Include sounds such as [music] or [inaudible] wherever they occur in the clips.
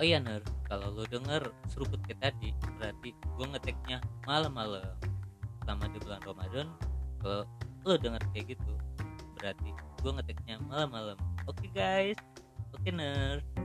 oh iya Ner kalau lu denger seruput kayak tadi berarti gue ngeteknya malam-malam. Selama di bulan Ramadan kalau lu denger kayak gitu berarti gue ngeteknya malam-malam. Oke guys. Oke Ner Ramadan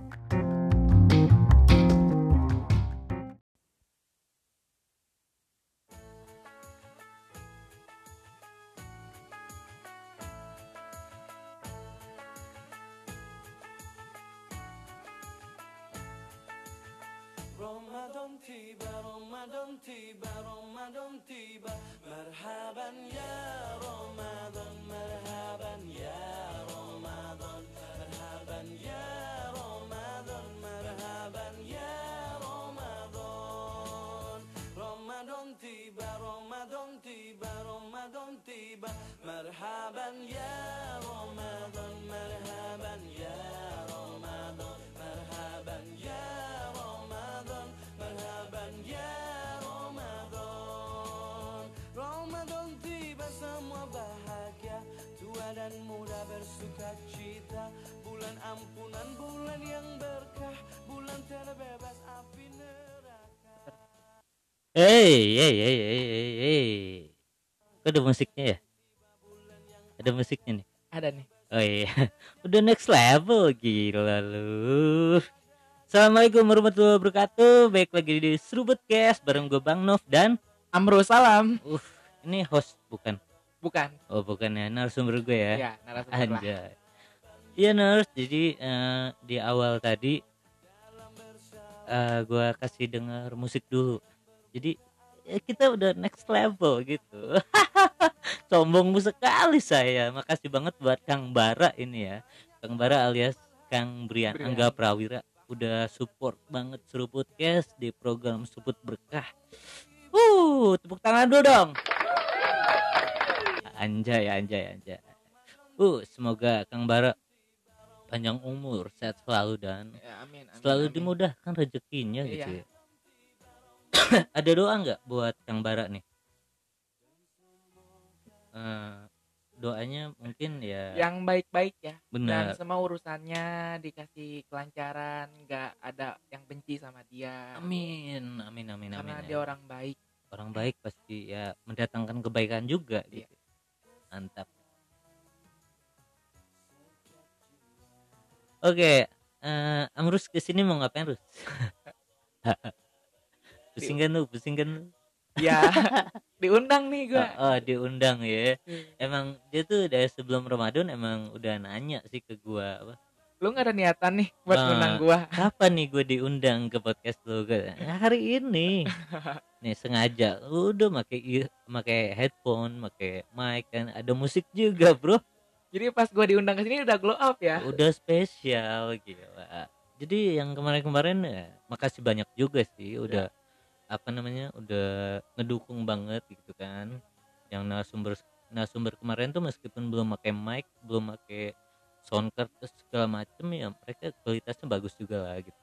tiba Marhaban ya Ramadan, marhaban ya Ramadan. Marhaban ya Ramadan, marhaban ya Ramadan. Ramadan tiba semua bahagia. Tua dan muda bersuka cita. Bulan ampunan, bulan yang berkah. Bulan terbebas api neraka. Hey, hey, hey, hey, hey, hey. Kok ada musiknya ya? Ada musiknya nih. Ada nih. Oh iya, [laughs] udah next level gila lu. Assalamualaikum warahmatullahi wabarakatuh. Baik lagi di Serubut Cast bareng gue Bang Nov dan Amro salam. uh ini host bukan? Bukan. Oh bukan ya, narasumber gue ya. Ya, narasumber. Anjay. Iya nurse, jadi eh, di awal tadi eh gue kasih dengar musik dulu. Jadi kita udah next level gitu. [laughs] Sombong sekali saya. Makasih banget buat Kang Bara ini ya. Kang Bara alias Kang Brian Brian. Angga Prawira udah support banget seru podcast di program Suput Berkah. Uh, tepuk tangan dulu dong. Anjay, anjay, anjay. Uh, semoga Kang Bara panjang umur, sehat selalu dan Ya, amin, amin, selalu amin. dimudahkan rezekinya Iya. gitu ya. [coughs] Ada doa nggak buat Kang Bara nih? Eh, doanya mungkin ya Yang baik-baik ya. Dan benar. semua urusannya dikasih kelancaran, nggak ada yang benci sama dia. Amin, amin, amin, amin. Karena ya. dia orang baik. Orang baik pasti ya mendatangkan kebaikan juga Iya. gitu. Mantap. Oke, eh Amrus ke sini mau ngapain Rus? [laughs] pusing kan lu, pusing kan lu? Ya, [laughs] diundang nih gua. Oh, oh, diundang ya. Hmm. Emang dia tuh dari sebelum Ramadan emang udah nanya sih ke gua apa Lu nggak ada niatan nih buat Nah. ngundang gua. [laughs] kapan nih gue diundang ke podcast lu Gua, "Nah, hari ini [laughs] nih sengaja lu udah pakai pakai headphone pakai mic kan ada musik juga bro Jadi pas gua diundang ke sini udah glow up ya. udah spesial gila jadi yang kemarin-kemarin ya, makasih banyak juga sih udah apa namanya udah ngedukung banget gitu kan yang narasumber narasumber kemarin tuh meskipun belum pakai mic belum pakai sound card segala macem ya mereka kualitasnya bagus juga lah gitu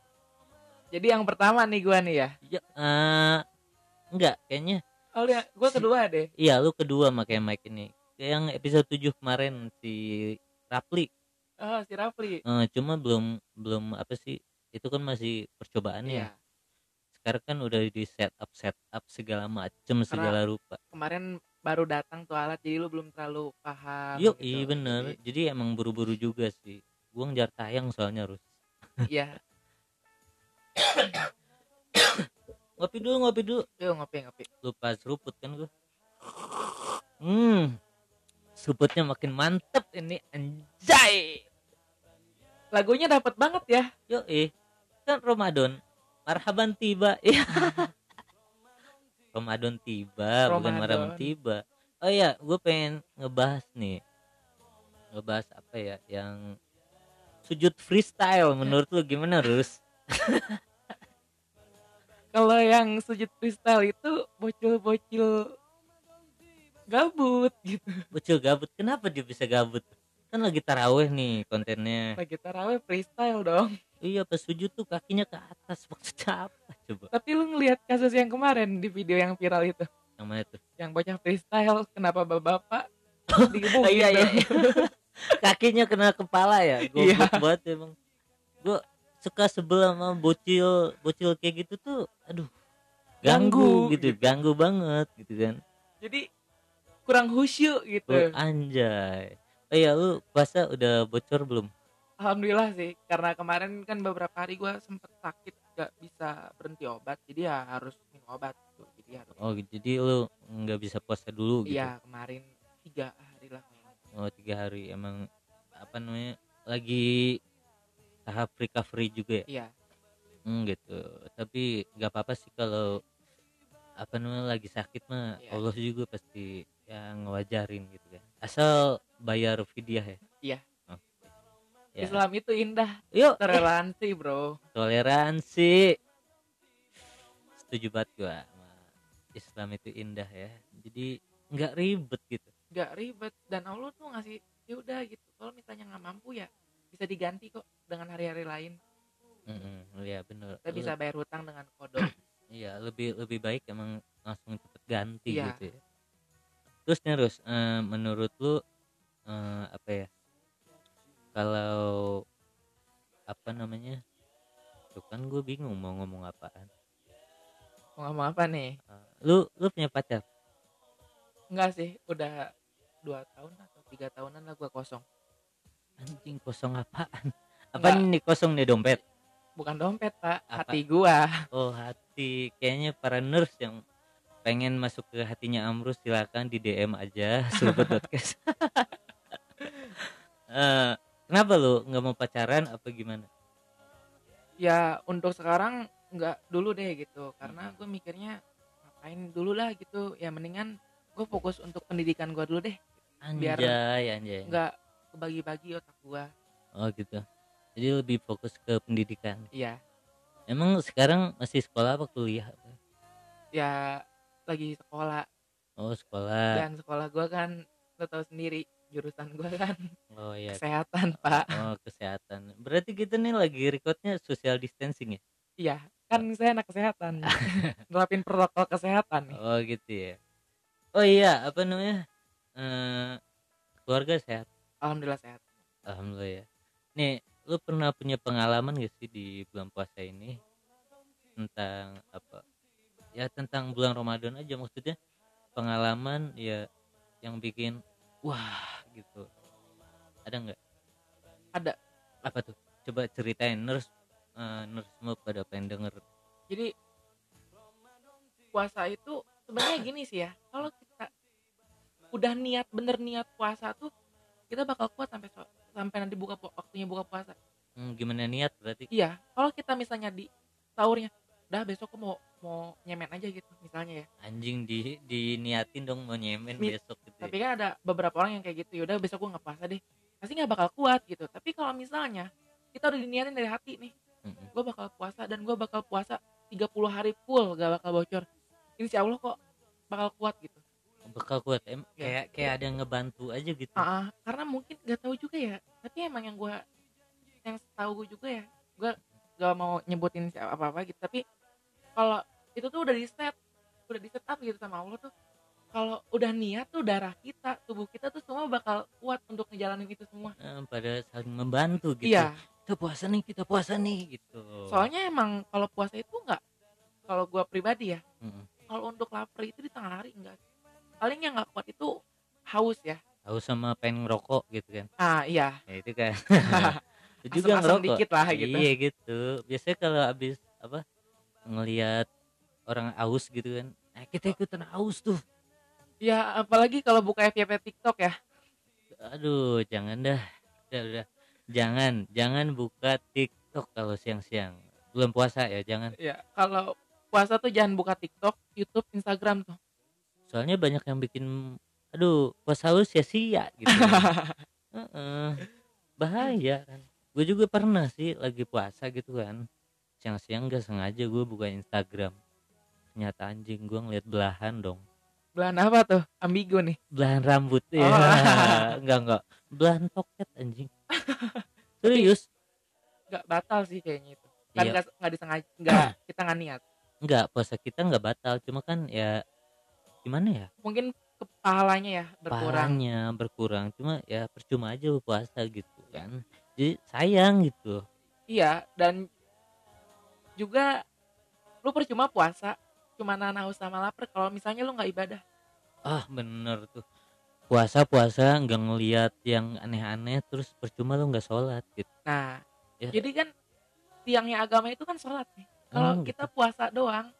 Jadi yang pertama nih gua nih ya. ya eh, enggak kayaknya Oh, ya, gua Si- kedua deh. iya lu kedua pakai mic ini Kayak yang episode 7 kemarin si Rapli Oh, si Rafli. Eh, cuma belum belum apa sih itu kan masih percobaannya Iya. Sekarang kan udah di setup setup segala macem segala rupa Kemarin baru datang tuh alat jadi lu belum terlalu paham. yuk gitu. iya bener jadi emang buru-buru juga sih gua ngejar tayang soalnya harus Iya. [coughs] ngopi dulu ngopi dulu Yuk ngopi ngopi. lupa seruput kan gua hmm seruputnya makin mantep ini anjay Lagunya dapat banget ya. yuk eh kan Ramadan marhaban tiba. [laughs] Ya Ramadan tiba bukan Ramadan. marhaban tiba. Oh ya gue pengen ngebahas nih. Ngebahas apa ya yang sujud freestyle menurut lu gimana Rus? [laughs] Kalau yang sujud freestyle itu bocil-bocil gabut gitu. bocil gabut kenapa dia bisa gabut? Kan lagi taraweh nih kontennya. Lagi taraweh freestyle dong. Iya pas sujud tuh kakinya ke atas [laughs] maksudnya apa coba? Tapi lu ngelihat kasus yang kemarin di video yang viral itu, yang mana tuh? Yang bocah freestyle kenapa bapak-bapak [laughs] Oh, iya iya. Tuh. [laughs] kakinya kena kepala ya? Iya. goblok banget emang. Gue suka sebel sama bocil bocil kayak gitu tuh aduh Ganggu, ganggu, gitu, gitu. ganggu banget gitu kan. Jadi kurang khusyuk gitu. Oh, anjay. Oh iya lu puasa udah bocor belum alhamdulillah sih karena kemarin kan beberapa hari gua sempet sakit gak bisa berhenti obat jadi ya harus minum obat gitu. jadi harus oh jadi lu nggak bisa puasa dulu gitu iya kemarin tiga hari lah oh tiga hari emang apa namanya lagi tahap recovery juga ya iya Hmm, gitu tapi nggak apa-apa sih kalau apa namanya lagi sakit mah Iya. Allah juga pasti yang ngewajarin gitu kan asal bayar fidyah ya Iya. Ya. Islam itu indah. Yuk. Toleransi bro. Toleransi. Setuju banget gua Islam itu indah ya. Jadi nggak ribet gitu. Nggak ribet. Dan Allah tuh ngasih ya udah gitu. Kalau misalnya nggak mampu ya bisa diganti kok dengan hari-hari lain. Mm-mm, iya bener. Kita bisa bayar hutang dengan kodok. [clears throat] Iya lebih lebih baik emang langsung cepet ganti Iya. gitu ya. Terus terus eh, menurut lu eh, apa ya? Kalau apa namanya? Tuh kan gue bingung mau ngomong apaan. mau ngomong apa nih Eh, lu lu punya pacar? enggak sih udah dua tahun atau tiga tahunan lah gua kosong Anjing kosong apaan? Enggak. ini kosong nih dompet? bukan dompet pak Apa? hati gua Oh hati. Kayaknya para nurse yang pengen masuk ke hatinya Amrus silakan di DM aja [laughs] sobat podcast. [laughs] Eh, kenapa lu nggak mau pacaran apa gimana? ya untuk sekarang nggak dulu deh gitu karena gue mikirnya ngapain dulu lah gitu ya mendingan gue fokus untuk pendidikan gue dulu deh Biar Anjay, anjay. nggak kebagi-bagi otak gue Oh gitu. Jadi lebih fokus ke pendidikan. iya Emang sekarang masih sekolah apa kuliah? ya lagi sekolah Oh sekolah. dan sekolah gue kan lo tau sendiri jurusan gue kan Oh iya. kesehatan pak Oh kesehatan. Berarti kita nih lagi recordnya social distancing ya? iya kan saya anak kesehatan [laughs] nerapin protokol kesehatan nih Oh gitu ya. Oh iya, apa namanya? Eh keluarga sehat. alhamdulillah sehat Alhamdulillah ya. Nih, lu pernah punya pengalaman gak sih di bulan puasa ini tentang apa? Ya tentang bulan Ramadan aja maksudnya pengalaman ya yang bikin wah gitu. Ada nggak? Ada. Apa tuh? Coba ceritain nurse eh, nurse semua pada pengen denger. jadi puasa itu sebenarnya gini sih ya kalau kita udah niat bener niat puasa tuh kita bakal kuat sampai so- sampai nanti buka waktunya buka puasa Hmm, gimana niat berarti? iya kalau kita misalnya di sahurnya udah besok aku mau mau nyemen aja gitu misalnya ya Anjing di diniatin dong mau nyemen Mi- besok gitu. ya. tapi kan ada beberapa orang yang kayak gitu yaudah besok gue nggak puasa deh pasti nggak bakal kuat gitu tapi kalau misalnya kita udah diniatin dari hati nih Mm-mm. gue bakal puasa dan gue bakal puasa 30 hari full gak bakal bocor insya Allah kok bakal kuat gitu Bakal kuat em Ya. kayak kayak ada yang ngebantu aja gitu. Ah, ah, karena mungkin gak tahu juga ya tapi emang yang gue yang tahu gue juga ya gue gak mau nyebutin siapa apa apa gitu tapi kalau itu tuh udah di set udah di set up gitu sama Allah tuh kalau udah niat tuh darah kita tubuh kita tuh semua bakal kuat untuk ngejalanin itu semua Eh, pada saling membantu gitu. iya Kita puasa nih, kita puasa nih gitu. soalnya emang kalau puasa itu nggak kalau gue pribadi ya Mm-mm. kalau untuk lapar itu di tengah hari enggak paling yang nggak kuat itu haus ya Tahu sama pengen ngerokok gitu kan. ah iya Ya itu kan. [laughs] itu juga ngerokok. dikit lah gitu. Iya gitu. Biasanya kalau habis apa ngelihat orang aus gitu kan. Nah, kita ikutan aus tuh. ya apalagi kalau buka FYP TikTok ya Aduh, jangan dah. Udah, udah. Jangan, jangan buka TikTok kalau siang-siang. Belum puasa ya, jangan. ya kalau puasa tuh jangan buka TikTok YouTube Instagram tuh Soalnya banyak yang bikin aduh, puasa lu sia-sia gitu. [laughs] Heeh. Bahaya kan. Gue juga pernah sih lagi puasa gitu kan. Siang-siang gak sengaja gue buka Instagram. Ternyata anjing gue ngeliat belahan dong. belahan apa tuh ambigu nih Belahan rambut ya. Oh. [laughs] enggak enggak. Belahan toket anjing. [laughs] Serius? nggak batal sih kayaknya itu kan Iya. nggak nggak disengaja nggak [clears throat] kita nggak niat Enggak, puasa kita enggak batal. Cuma kan ya gimana ya? mungkin kepalanya ya berkurang Pahalanya berkurang. Cuma ya percuma aja puasa gitu kan. Jadi sayang gitu. iya dan juga lu percuma puasa cuma nahan haus sama lapar kalau misalnya lu nggak ibadah. Ah bener tuh. Puasa puasa nggak ngeliat yang aneh-aneh terus percuma lu nggak sholat gitu. Nah Ya. jadi kan tiangnya agama itu kan sholat nih. Kalau Oh, kita puasa doang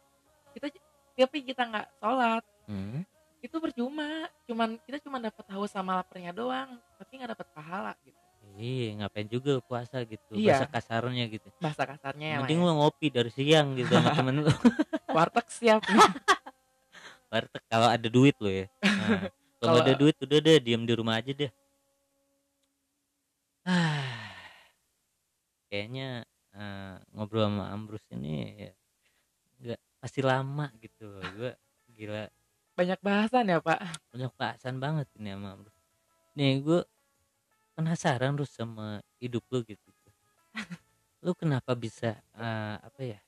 kita tapi kita nggak sholat. Hmm. itu percuma. Cuman kita cuma dapat haus sama laparnya doang tapi nggak dapat pahala gitu Iya, ngapain juga puasa gitu. Iya. Bahasa kasarnya gitu. bahasa kasarnya ya Mending lu ngopi dari siang gitu sama [laughs] temen lu. warteg siap [laughs] Warteg kalau ada duit lo ya. Nah, kalau ada duit udah deh diam di rumah aja deh. Ah. [sighs] Kayaknya eh, ngobrol sama Ambrus ini ya nggak pasti lama gitu. Gue gila banyak bahasan ya pak banyak bahasan banget ini sama Ambrus. Nih gue penasaran terus sama hidup lu gitu. Lu kenapa bisa eh, apa ya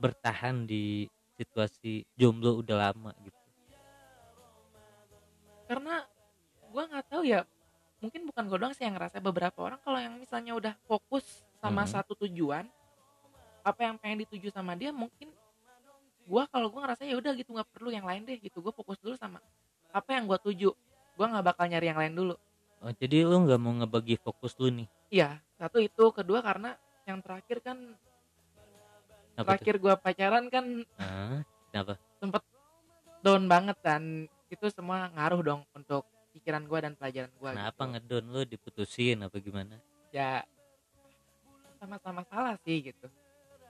bertahan di situasi jomblo udah lama gitu? karena gua nggak tahu ya mungkin bukan gue doang sih yang ngerasa beberapa orang kalau yang misalnya udah fokus sama Hmm. satu tujuan apa yang pengen dituju sama dia mungkin gua kalau gua ngerasa ya udah gitu nggak perlu yang lain deh gitu gue fokus dulu sama apa yang gua tuju gua nggak bakal nyari yang lain dulu Oh jadi lu nggak mau ngebagi fokus lu nih? iya satu itu kedua karena yang terakhir kan Apa terakhir gua pacaran kan Ah, kenapa? sempet down banget dan itu semua ngaruh dong untuk pikiran gua dan pelajaran gua Kenapa gitu. ngedon lu diputusin apa gimana? ya sama-sama salah sih gitu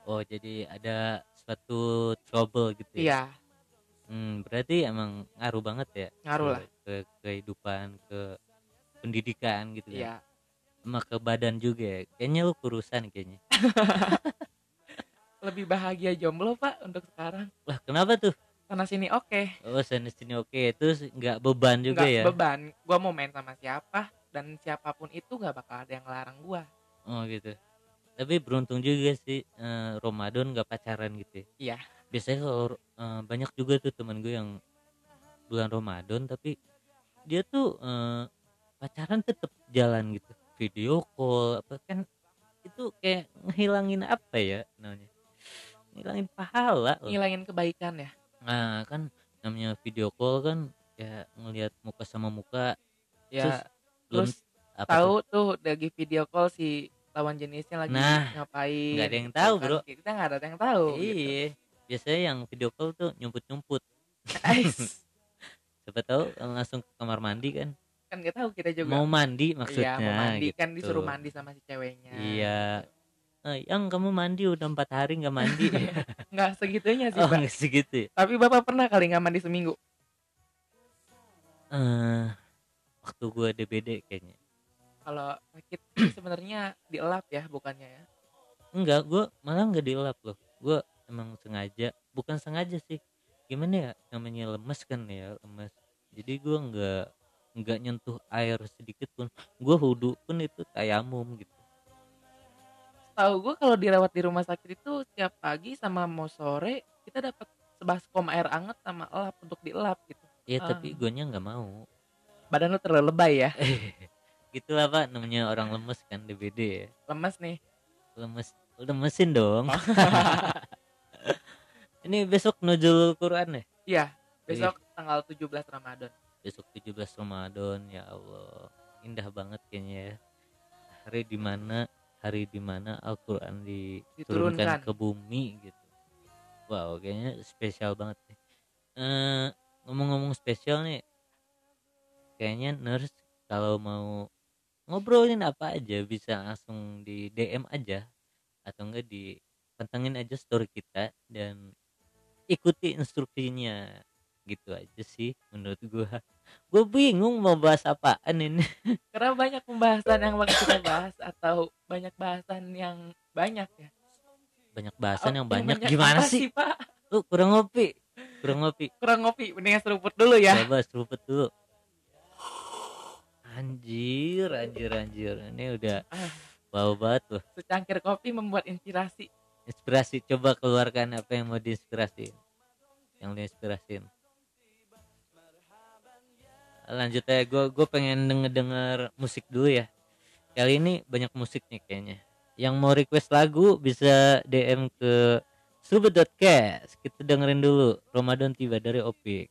Oh jadi ada suatu trouble gitu ya? iya Hmm, berarti emang ngaruh banget ya? ngaruh ke, lah ke kehidupan, ke pendidikan gitu ya? Sama ke badan juga ya? Kayaknya lu kurusan kayaknya. [laughs] lebih bahagia jomblo pak untuk sekarang Lah kenapa tuh? sana sini oke Oh sana sini oke, terus nggak beban juga nggak ya? beban gua mau main sama siapa dan siapa pun itu nggak bakal ada yang larang gua Oh gitu. Tapi beruntung juga sih eh, Ramadan gak pacaran gitu. ya. Iya. Biasanya kalau eh, banyak juga tuh teman gue yang bulan Ramadan tapi dia tuh eh, pacaran tetap jalan gitu. Video call apa kan itu kayak ngehilangin apa ya namanya? Ngilangin pahala loh. ngilangin kebaikan ya Nah, kan namanya video call kan ya ngelihat muka sama muka ya terus apa tahu tuh lagi video call si lawan jenisnya lagi Nah, ngapain nggak ada yang gitu tahu, kan. bro. kita nggak ada yang tahu tuh. gitu. Iya. Biasanya yang video call tuh nyumput-nyumput. Ais, [laughs] siapa tahu langsung ke kamar mandi kan kan nggak tahu kita juga. Mau mandi maksudnya iya mau mandi kan gitu. disuruh mandi sama si ceweknya. Iya. Eh, yang kamu mandi udah empat hari nggak mandi. [laughs] Nggak segitunya sih oh Pak. segitu. Ya tapi bapak pernah kali nggak mandi seminggu? Eh, waktu gua DBD kayaknya. Kalau sakit [clears throat] sebenarnya dielap ya bukannya ya? Enggak gua malah nggak dilap loh. Gua emang sengaja bukan sengaja sih. Gimana ya namanya lemes kan ya lemes. Jadi gua nggak nggak nyentuh air sedikit pun gua wudhu pun itu tayamum gitu. Tahu gue kalau dirawat di rumah sakit itu setiap pagi sama mau sore kita dapat sebaskom air anget sama elap untuk dielap gitu. Ya Ah. tapi guanya nggak mau. Badan lu terlalu lebay ya. [laughs] Gitu lah pak namanya orang lemes kan DBD ya. Lemes nih. Lemes lemesin dong. [laughs] Ini besok nuzul Quran ya? Iya besok tanggal 17 Ramadan besok 17 Ramadan ya Allah. Indah banget kayaknya ya. Hari di mana hari di mana Al-Quran diturunkan Diturunkan. ke bumi gitu. Wow kayaknya spesial banget nih. Eh, ngomong-ngomong spesial nih kayaknya nurse kalau mau ngobrolin apa aja bisa langsung di DM aja atau enggak di pantengin aja story kita dan ikuti instruksinya gitu aja sih menurut gua. Gue bingung mau bahas apaan ini. [laughs] Karena banyak pembahasan yang bakal kita bahas atau banyak bahasan yang banyak ya. Banyak bahasan yang Oh, banyak. gimana apa sih? pak? Lu kurang ngopi? Kurang ngopi. Kurang ngopi. Mendingan seruput dulu ya. Coba seruput dulu. Anjir anjir anjir. Ini udah Ah. bau banget loh secangkir kopi membuat inspirasi. Inspirasi. Coba keluarkan apa yang mau diinspirasi. Yang diinspirasin lanjut ya gue gue pengen denger denger musik dulu ya. Kali ini banyak musik nih kayaknya. Yang mau request lagu bisa DM ke subet.cast kita dengerin dulu Ramadan tiba dari Opik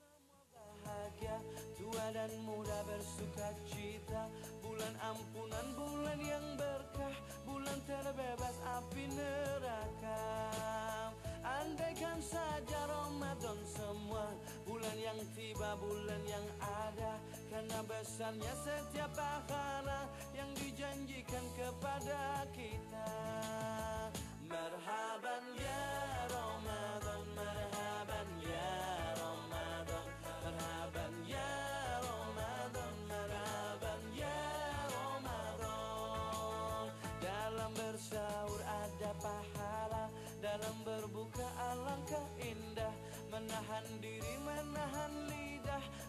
karena besarnya setiap pahala yang dijanjikan kepada kita. Marhaban ya Ramadan Marhaban ya Ramadan Marhaban ya Ramadan Marhaban ya Ramadan. Dalam bersahur ada pahala Dalam berbuka alangkah indah. Menahan diri, menahan lidah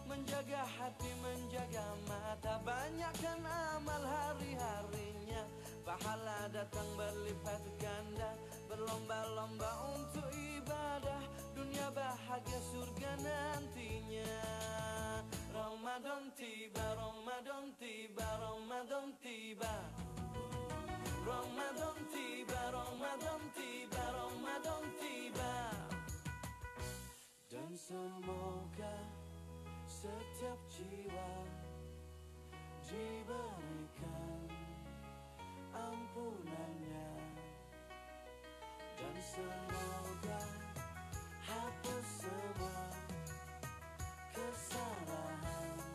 Menjaga hati, menjaga mata. Banyakkan amal hari-harinya. Pahala datang berlipat ganda Berlomba-lomba untuk ibadah. Dunia bahagia surga nantinya. Ramadan tiba, Ramadan tiba, Ramadan tiba. Ramadan tiba, Ramadan tiba, Ramadan tiba. Dan semoga setiap jiwa diberikan ampunannya. Dan semoga hapus semua kesalahan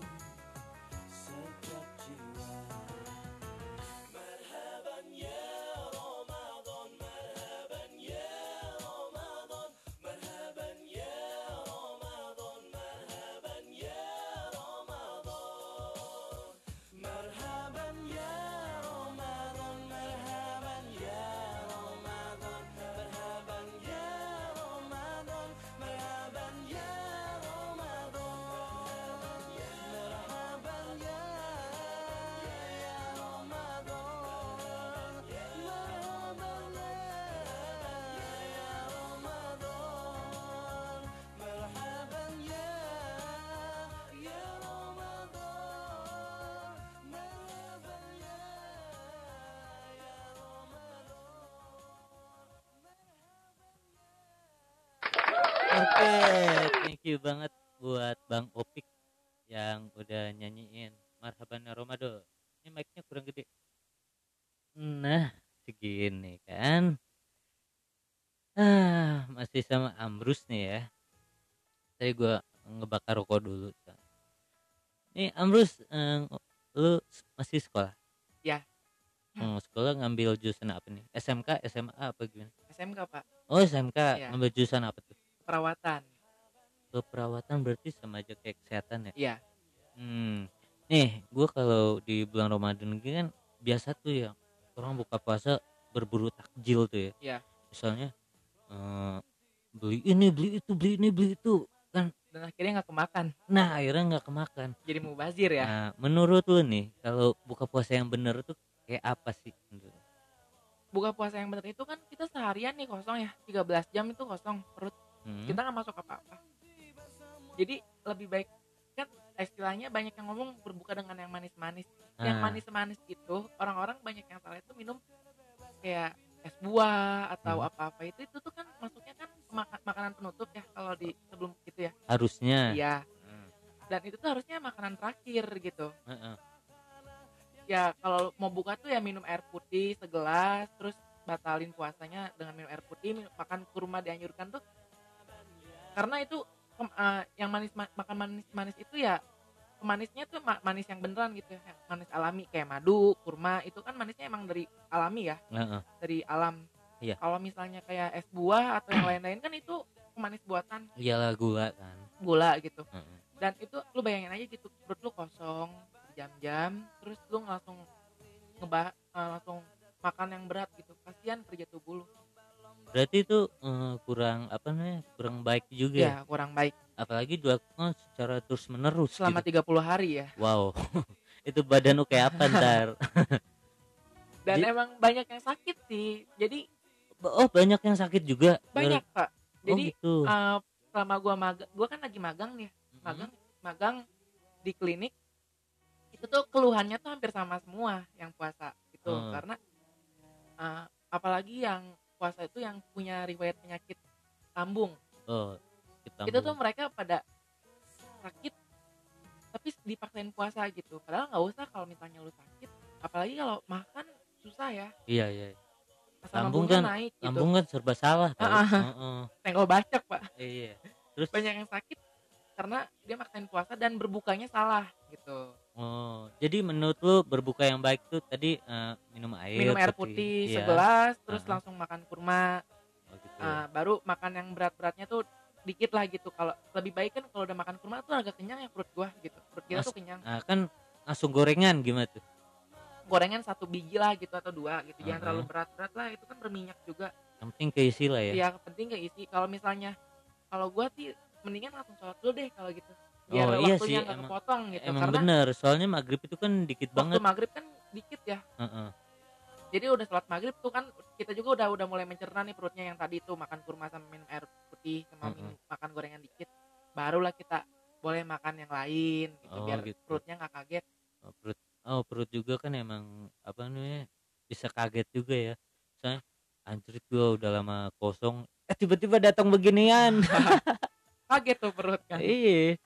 Oke, [laughs] thank you banget buat Bang Opik yang udah nyanyiin Marhaban ya Ramadan. Ini mic-nya kurang gede. Nah, segini kan. Ah, masih sama Ambrus nih ya. Tadi gua ngebakar rokok dulu. Nih Ambrus, eh, lu masih sekolah? Ya. Hmm, sekolah ngambil jurusan apa nih? SMK, SMA apa gimana? SMK pak Oh SMK, Iya. ngambil jurusan apa tuh? Perawatan Keperawatan berarti sama aja kayak kesehatan ya? iya Hmm. Nih, gua kalau di bulan Ramadan gini kan biasa tuh ya orang buka puasa berburu takjil tuh ya. Iya. Misalnya eh, beli ini, beli itu, beli ini, beli itu. Kan dan akhirnya nggak kemakan nah akhirnya nggak kemakan. jadi mubazir ya Nah, menurut lu nih kalau buka puasa yang bener tuh kayak apa sih? buka puasa yang benar itu kan kita seharian nih kosong ya 13 jam itu kosong perut Hmm? kita nggak masuk apa-apa jadi lebih baik kan istilahnya banyak yang ngomong berbuka dengan yang manis-manis yang Ah, manis-manis itu orang-orang banyak yang salah itu minum kayak es buah atau Hmm. apa-apa itu itu tuh kan masuknya kan maka- makanan penutup ya kalau di sebelum itu ya harusnya. iya Hmm. dan itu tuh harusnya makanan terakhir gitu Heeh. ya kalau mau buka tuh ya minum air putih segelas terus batalin puasanya dengan minum air putih minum- makan kurma dianjurkan tuh karena itu eh, yang manis ma- makan manis manis itu ya manisnya tuh ma- manis yang beneran gitu ya manis alami kayak madu kurma itu kan manisnya emang dari alami ya Heeh. dari alam Iya. kalau misalnya kayak es buah atau yang lain-lain kan itu manis buatan Iyalah gula kan. gula gitu Heeh. dan itu lu bayangin aja gitu perut lu kosong jam-jam terus lu langsung ngebah eh, langsung makan yang berat gitu kasihan kerja tubuh lu Berarti itu eh, kurang apa namanya? Kurang baik juga ya. ya kurang baik Apalagi dilakukan secara terus menerus selama gitu. 30 hari ya Wow. [laughs] itu badan lu kayak apa ntar? [laughs] dan Jadi- emang banyak yang sakit sih jadi oh, banyak yang sakit juga. banyak pak Oh, jadi gitu. eh, selama gua magang gua kan lagi magang nih Mhm. magang magang di klinik itu tuh keluhannya tuh hampir sama semua yang puasa gitu Hmm. karena Eh, apalagi yang puasa itu yang punya riwayat penyakit lambung. Oh kita itu tuh mereka pada sakit tapi dipaksain puasa gitu. Padahal nggak usah kalau misalnya lu sakit apalagi kalau makan susah ya. Iya iya. Asam Lambung lambungnya kan- naik gitu. lambung kan serba salah. Ah, ah. Heeh. tenggol bacok pak. Iya. Terus? Banyak yang sakit karena dia maksain puasa dan berbukanya salah gitu oh jadi menurut lu berbuka yang baik tuh tadi eh, minum air minum air seperti- putih iya. segelas terus Ah. langsung makan kurma. Oh, gitu. Ah, baru makan yang berat-beratnya tuh dikit lah gitu. Kalau lebih baik kan kalau udah makan kurma tuh agak kenyang ya perut gua gitu. Perut kita Mas- tuh kenyang. Nah, kan langsung gorengan gimana tuh? Gorengan satu biji lah gitu atau dua gitu. Jangan Ah. terlalu berat-berat lah itu kan berminyak juga. Yang penting keisi lah ya. Ya penting keisi. Kalau misalnya kalau gua sih mendingan langsung sholat dulu deh kalau gitu biar Oh, iya waktunya nggak emang- kepotong gitu emang karena bener soalnya maghrib itu kan dikit waktu banget. maghrib kan dikit ya. Heeh. jadi udah sholat maghrib tuh kan kita juga udah udah mulai mencerna nih perutnya yang tadi tuh makan kurma sama minum air putih sama Mm-mm. minum, makan gorengan dikit. Barulah kita boleh makan yang lain gitu Oh, biar gitu. perutnya nggak kaget. Oh, perut oh perut juga kan emang apa namanya bisa kaget juga ya. Soalnya anjrit gua udah lama kosong eh tiba-tiba datang beginian. [laughs] Kaget tuh perut kan. Iya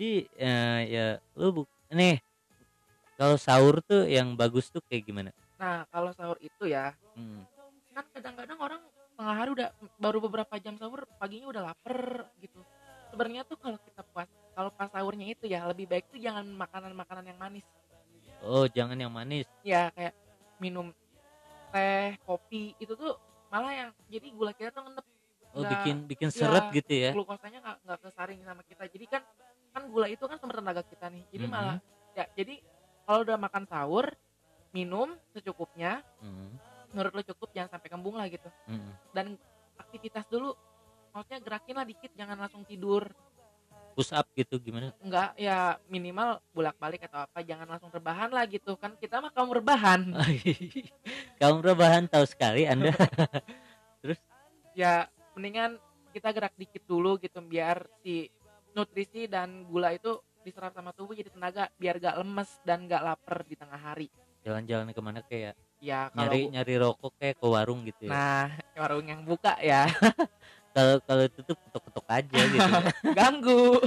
jadi eh, ya lu bu nih kalau sahur tuh yang bagus tuh kayak gimana? Nah kalau sahur itu ya Hmm. kan kadang-kadang orang tengah hari udah baru beberapa jam sahur paginya udah lapar gitu. Sebenarnya tuh kalau kita puas kalau pas sahurnya itu ya lebih baik tuh jangan makanan-makanan yang manis. Oh jangan yang manis. Ya kayak minum teh kopi itu tuh malah yang jadi gula kita tuh ngendep oh Nggak, bikin bikin seret iya, gitu ya? glukosanya nggak nggak kesaring sama kita. Jadi kan kan gula itu kan sumber tenaga kita nih. Jadi Mhm. malah ya jadi kalau udah makan sahur minum secukupnya Hmm, menurut lo cukup jangan sampai kembung lah gitu. Hmm. dan aktivitas dulu maksudnya gerakin lah dikit jangan langsung tidur. Push up gitu gimana? Enggak ya minimal bolak balik atau apa jangan langsung rebahan lah gitu. Kan kita mah kaum rebahan. [laughs] Kamu rebahan tahu sekali anda. [laughs] Ya mendingan kita gerak dikit dulu gitu biar si nutrisi dan gula itu diserap sama tubuh jadi tenaga biar gak lemes dan gak lapar di tengah hari. Jalan-jalan ke mana kayak ya? Kalau nyari nyari rokok kayak ke warung gitu ya? Nah warung yang buka ya. [laughs] Kalau kalau tutup ketok-ketok aja gitu [laughs] ganggu.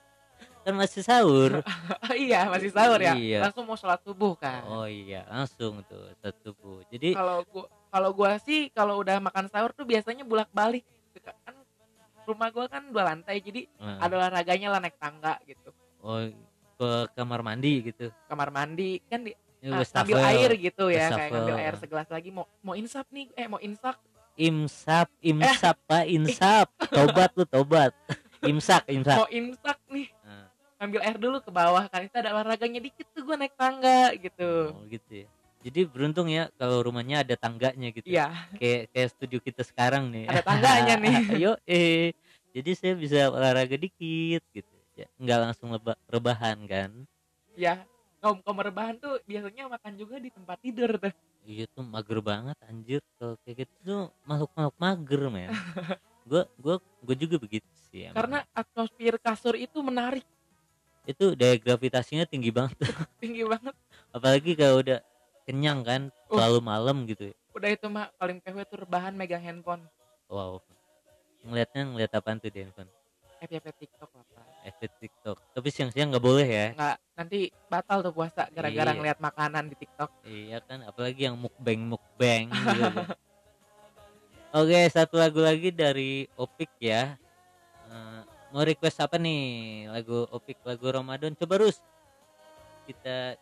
[laughs] Kan masih sahur. Oh iya masih sahur ya. Iya. langsung mau sholat subuh kan. Oh iya langsung tuh satu subuh. Jadi kalau gua kalau gua sih kalau udah makan sahur tuh biasanya bolak balik kan rumah gua kan dua lantai jadi eh, ada olahraganya lah naik tangga gitu. Oh ke kamar mandi gitu? Kamar mandi kan di Ya, ah, ngambil air gitu ya kayak ngambil air segelas lagi. Mau mau insaf nih eh mau insaf imsap Eh. imsap pak insap. [laughs] Tobat lu tobat. Imsak imsak. Mau imsak nih. Ambil air dulu ke bawah kan itu ada olahraganya dikit tuh gua naik tangga gitu. Oh gitu ya jadi beruntung ya kalau rumahnya ada tangganya gitu. Iya. Kayak kayak studio kita sekarang nih. Ada tangganya nih. [laughs] ayo eh. Jadi saya bisa olahraga dikit gitu. Ya nggak langsung leba- rebahan kan. Ya kaum kaum rebahan tuh biasanya makan juga di tempat tidur tuh. Iya tuh mager banget anjir. Kalau kayak gitu tuh makhluk makhluk mager men. [laughs] Gua gua gua juga begitu sih emang. karena atmosfer kasur itu menarik. Itu daya gravitasinya tinggi banget [laughs] tinggi banget. Apalagi kalau udah kenyang kan Uh. terlalu malam gitu. Ya. udah itu mah paling PW tuh rebahan megang handphone. Wow. Ngeliatnya ngeliat apaan tuh di handphone? FYP TikTok lah Pak. efek TikTok. Tapi siang-siang nggak boleh ya? Nggak nanti batal tuh puasa gara-gara Iya. ngeliat makanan di TikTok. Iya kan apalagi yang mukbang mukbang [laughs] gitu. Oke satu lagu lagi dari Opik ya. Eh, mau request apa nih? Lagu Opik lagu Ramadan. Coba Rus. Kita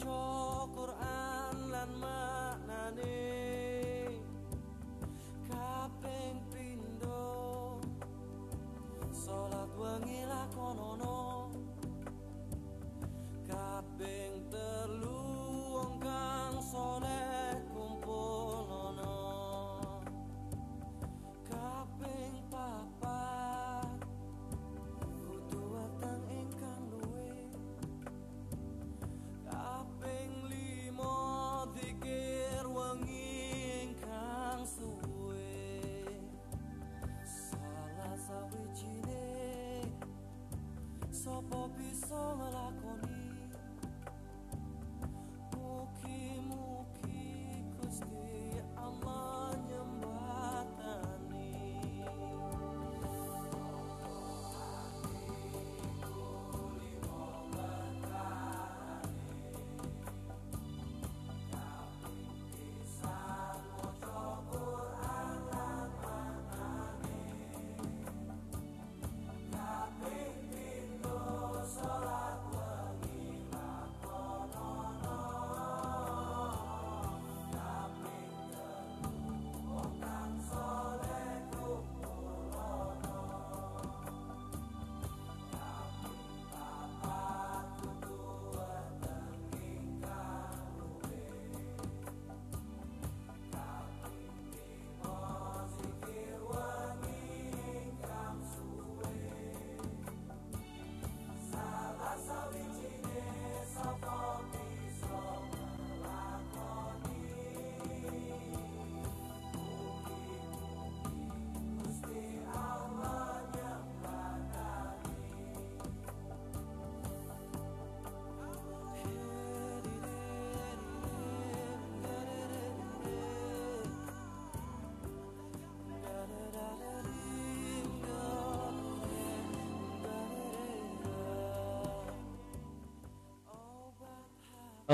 control. Kau bisa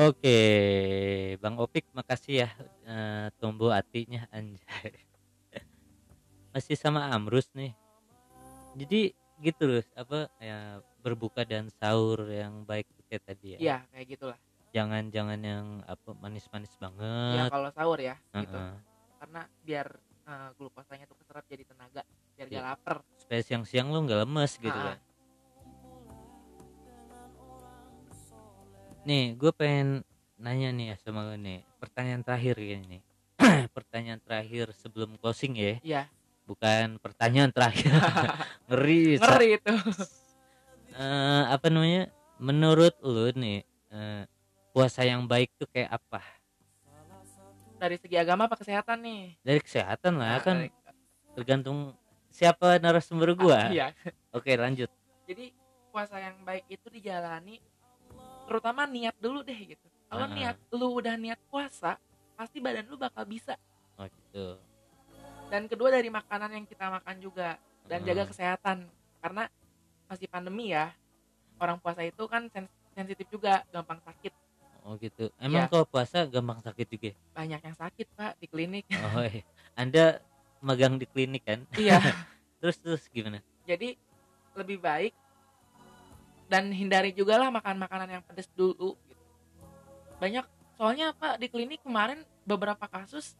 Oke, Bang Opik makasih ya eh, tumbuh hatinya anjay. [laughs] Masih sama Amrus nih. Jadi gitu loh apa ya berbuka dan sahur yang baik kayak tadi ya. Iya kayak gitulah. Jangan jangan yang apa manis-manis Ya banget. kalau sahur ya gitu. Heeh. Karena biar eh, glukosanya tuh keserap jadi tenaga, biar Iya. gak lapar. Supaya siang-siang lu nggak lemes gitu Ah. kan. Nih, gue pengen nanya nih ya sama lu nih. Pertanyaan terakhir ini nih. [clears throat] Pertanyaan terakhir sebelum closing ya. Iya, bukan pertanyaan terakhir [laughs] ngeri ngeri itu. Eh, apa namanya menurut lu nih eh, puasa yang baik tuh kayak apa Dari segi agama apa kesehatan nih? dari kesehatan lah Nah, kan dari- tergantung siapa narasumber gua Iya. oke lanjut Jadi puasa yang baik itu dijalani terutama niat dulu deh gitu. Kalau Ah. niat lu udah niat puasa, pasti badan lu bakal bisa. oh gitu Dan kedua dari makanan yang kita makan juga dan jaga Hmm. kesehatan karena masih pandemi ya. Orang puasa itu kan sens- sensitif juga, gampang sakit. oh gitu emang Iya. kalau puasa gampang sakit juga ya? Banyak yang sakit, Pak, di klinik. oh iya. anda magang di klinik kan iya. [laughs] terus terus gimana Jadi lebih baik dan hindari juga lah makan makanan yang pedas dulu gitu. Banyak soalnya Pak di klinik kemarin beberapa kasus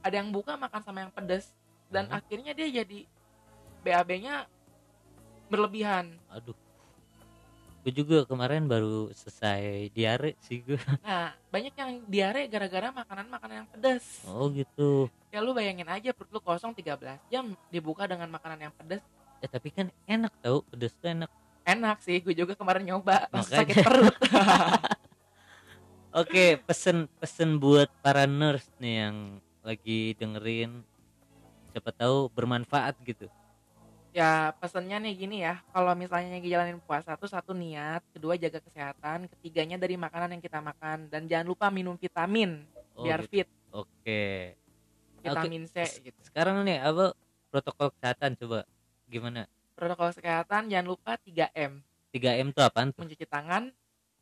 ada yang buka makan sama yang pedas dan Hmm. akhirnya dia jadi BAB-nya berlebihan. aduh gue juga kemarin baru selesai diare sih gue [laughs] Nah, banyak yang diare gara-gara makanan-makanan yang pedas. oh gitu Ya lu bayangin aja perut lu kosong 13 jam dibuka dengan makanan yang pedas. eh tapi kan enak tau pedes tuh enak Enak sih, gue juga kemarin nyoba, Makanya. sakit perut. [laughs] Oke, pesen pesen buat para nurse nih yang lagi dengerin siapa tahu bermanfaat gitu. ya pesennya nih gini ya kalau misalnya ngejalanin puasa tuh satu niat kedua jaga kesehatan ketiganya dari makanan yang kita makan dan jangan lupa minum vitamin Oh, biar gitu. fit Oke. vitamin C gitu Sekarang nih apa protokol kesehatan coba gimana? Protokol kesehatan jangan lupa 3M 3M tuh apaan tuh? mencuci tangan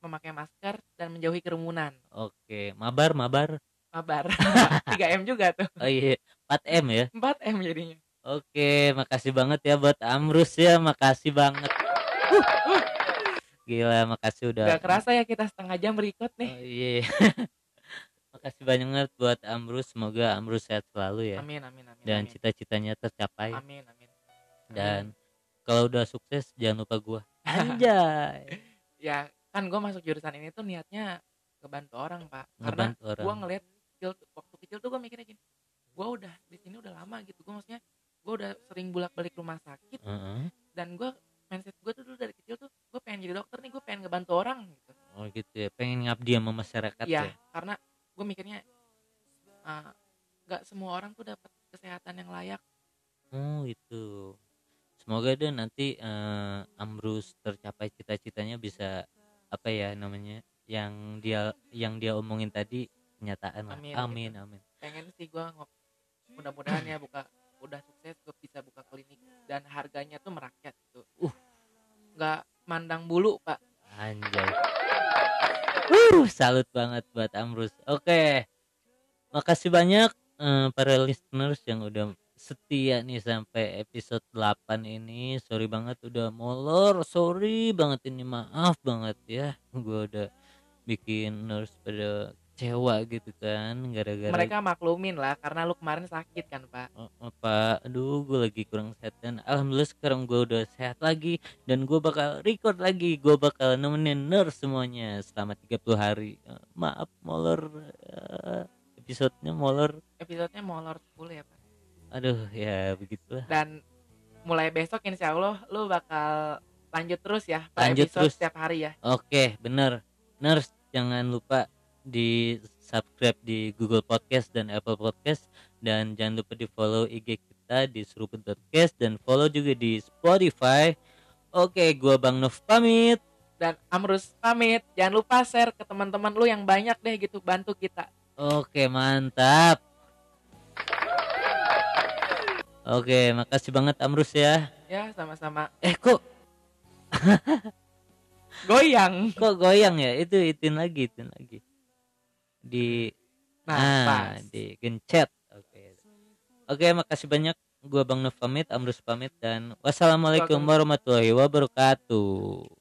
memakai masker dan menjauhi kerumunan Oke, mabar mabar. mabar [laughs] 3M juga tuh Oh iya, 4M ya. 4M jadinya Oke, makasih banget ya buat Amrus ya, makasih banget. Gila, makasih udah. gak kerasa ya kita setengah jam berikut nih Oh, iya. [laughs] makasih banget buat Amrus, semoga Amrus sehat selalu ya. amin amin amin Dan amin. cita-citanya tercapai. amin amin dan kalau udah sukses jangan lupa gua. [laughs] Anjay. Ya kan gue masuk jurusan ini tuh niatnya ngebantu orang pak. Karena ngebantu gue orang ngeliat kecil waktu kecil tuh gue mikirnya gini gue udah di sini udah lama gitu. Gue maksudnya gue udah sering bolak balik rumah sakit. Heeh. dan gue mindset gue tuh dulu dari kecil tuh gue pengen jadi dokter nih gue pengen ngebantu orang gitu. Oh gitu ya. Pengen ngabdi sama masyarakat ya ya? karena gue mikirnya ah, nggak semua orang tuh dapat kesehatan yang layak. Oh itu semoga deh nanti eh, Ambrus tercapai cita-citanya bisa apa ya namanya yang dia yang dia omongin tadi kenyataan lah Amin, amin gitu. amin pengen sih gue mudah-mudahan ya buka udah sukses gue bisa buka klinik dan harganya tuh merakyat gitu Uh. nggak mandang bulu pak Anjay. Uh, salut banget buat Amrus. Oke. Makasih banyak eh, para listeners yang udah setia nih sampai episode 8 ini. Sorry banget udah molor, sorry banget ini maaf banget ya. Gua udah bikin nurse pada kecewa gitu kan gara-gara mereka maklumin lah karena lu kemarin sakit kan pak Oh, oh, Pak, aduh gue lagi kurang sehat dan alhamdulillah sekarang gue udah sehat lagi dan gue bakal record lagi, gue bakal nemenin nurse semuanya selama 30 hari. Eh, maaf molor eh, episodenya molor. episodenya molor 10 ya pak Aduh ya begitulah. dan mulai besok insya Allah lu bakal lanjut terus ya per Lanjut episode terus. setiap hari ya Oke, bener. Nurse jangan lupa di subscribe di Google Podcast dan Apple Podcast dan jangan lupa di follow IG kita di Seruput Podcast dan follow juga di Spotify. Oke, gua Bang Nov pamit. dan Amrus pamit jangan lupa share ke teman-teman lu yang banyak deh gitu bantu kita Oke, mantap. Oke, makasih banget Amrus ya. ya sama-sama Eh, kok [laughs] goyang kok goyang ya? Itu itin lagi, itin lagi. Di nah ah, di gencet. Oke. Oke, makasih banyak. Gua Bang Nov pamit, Amrus pamit dan wassalamualaikum warahmatullahi wabarakatuh.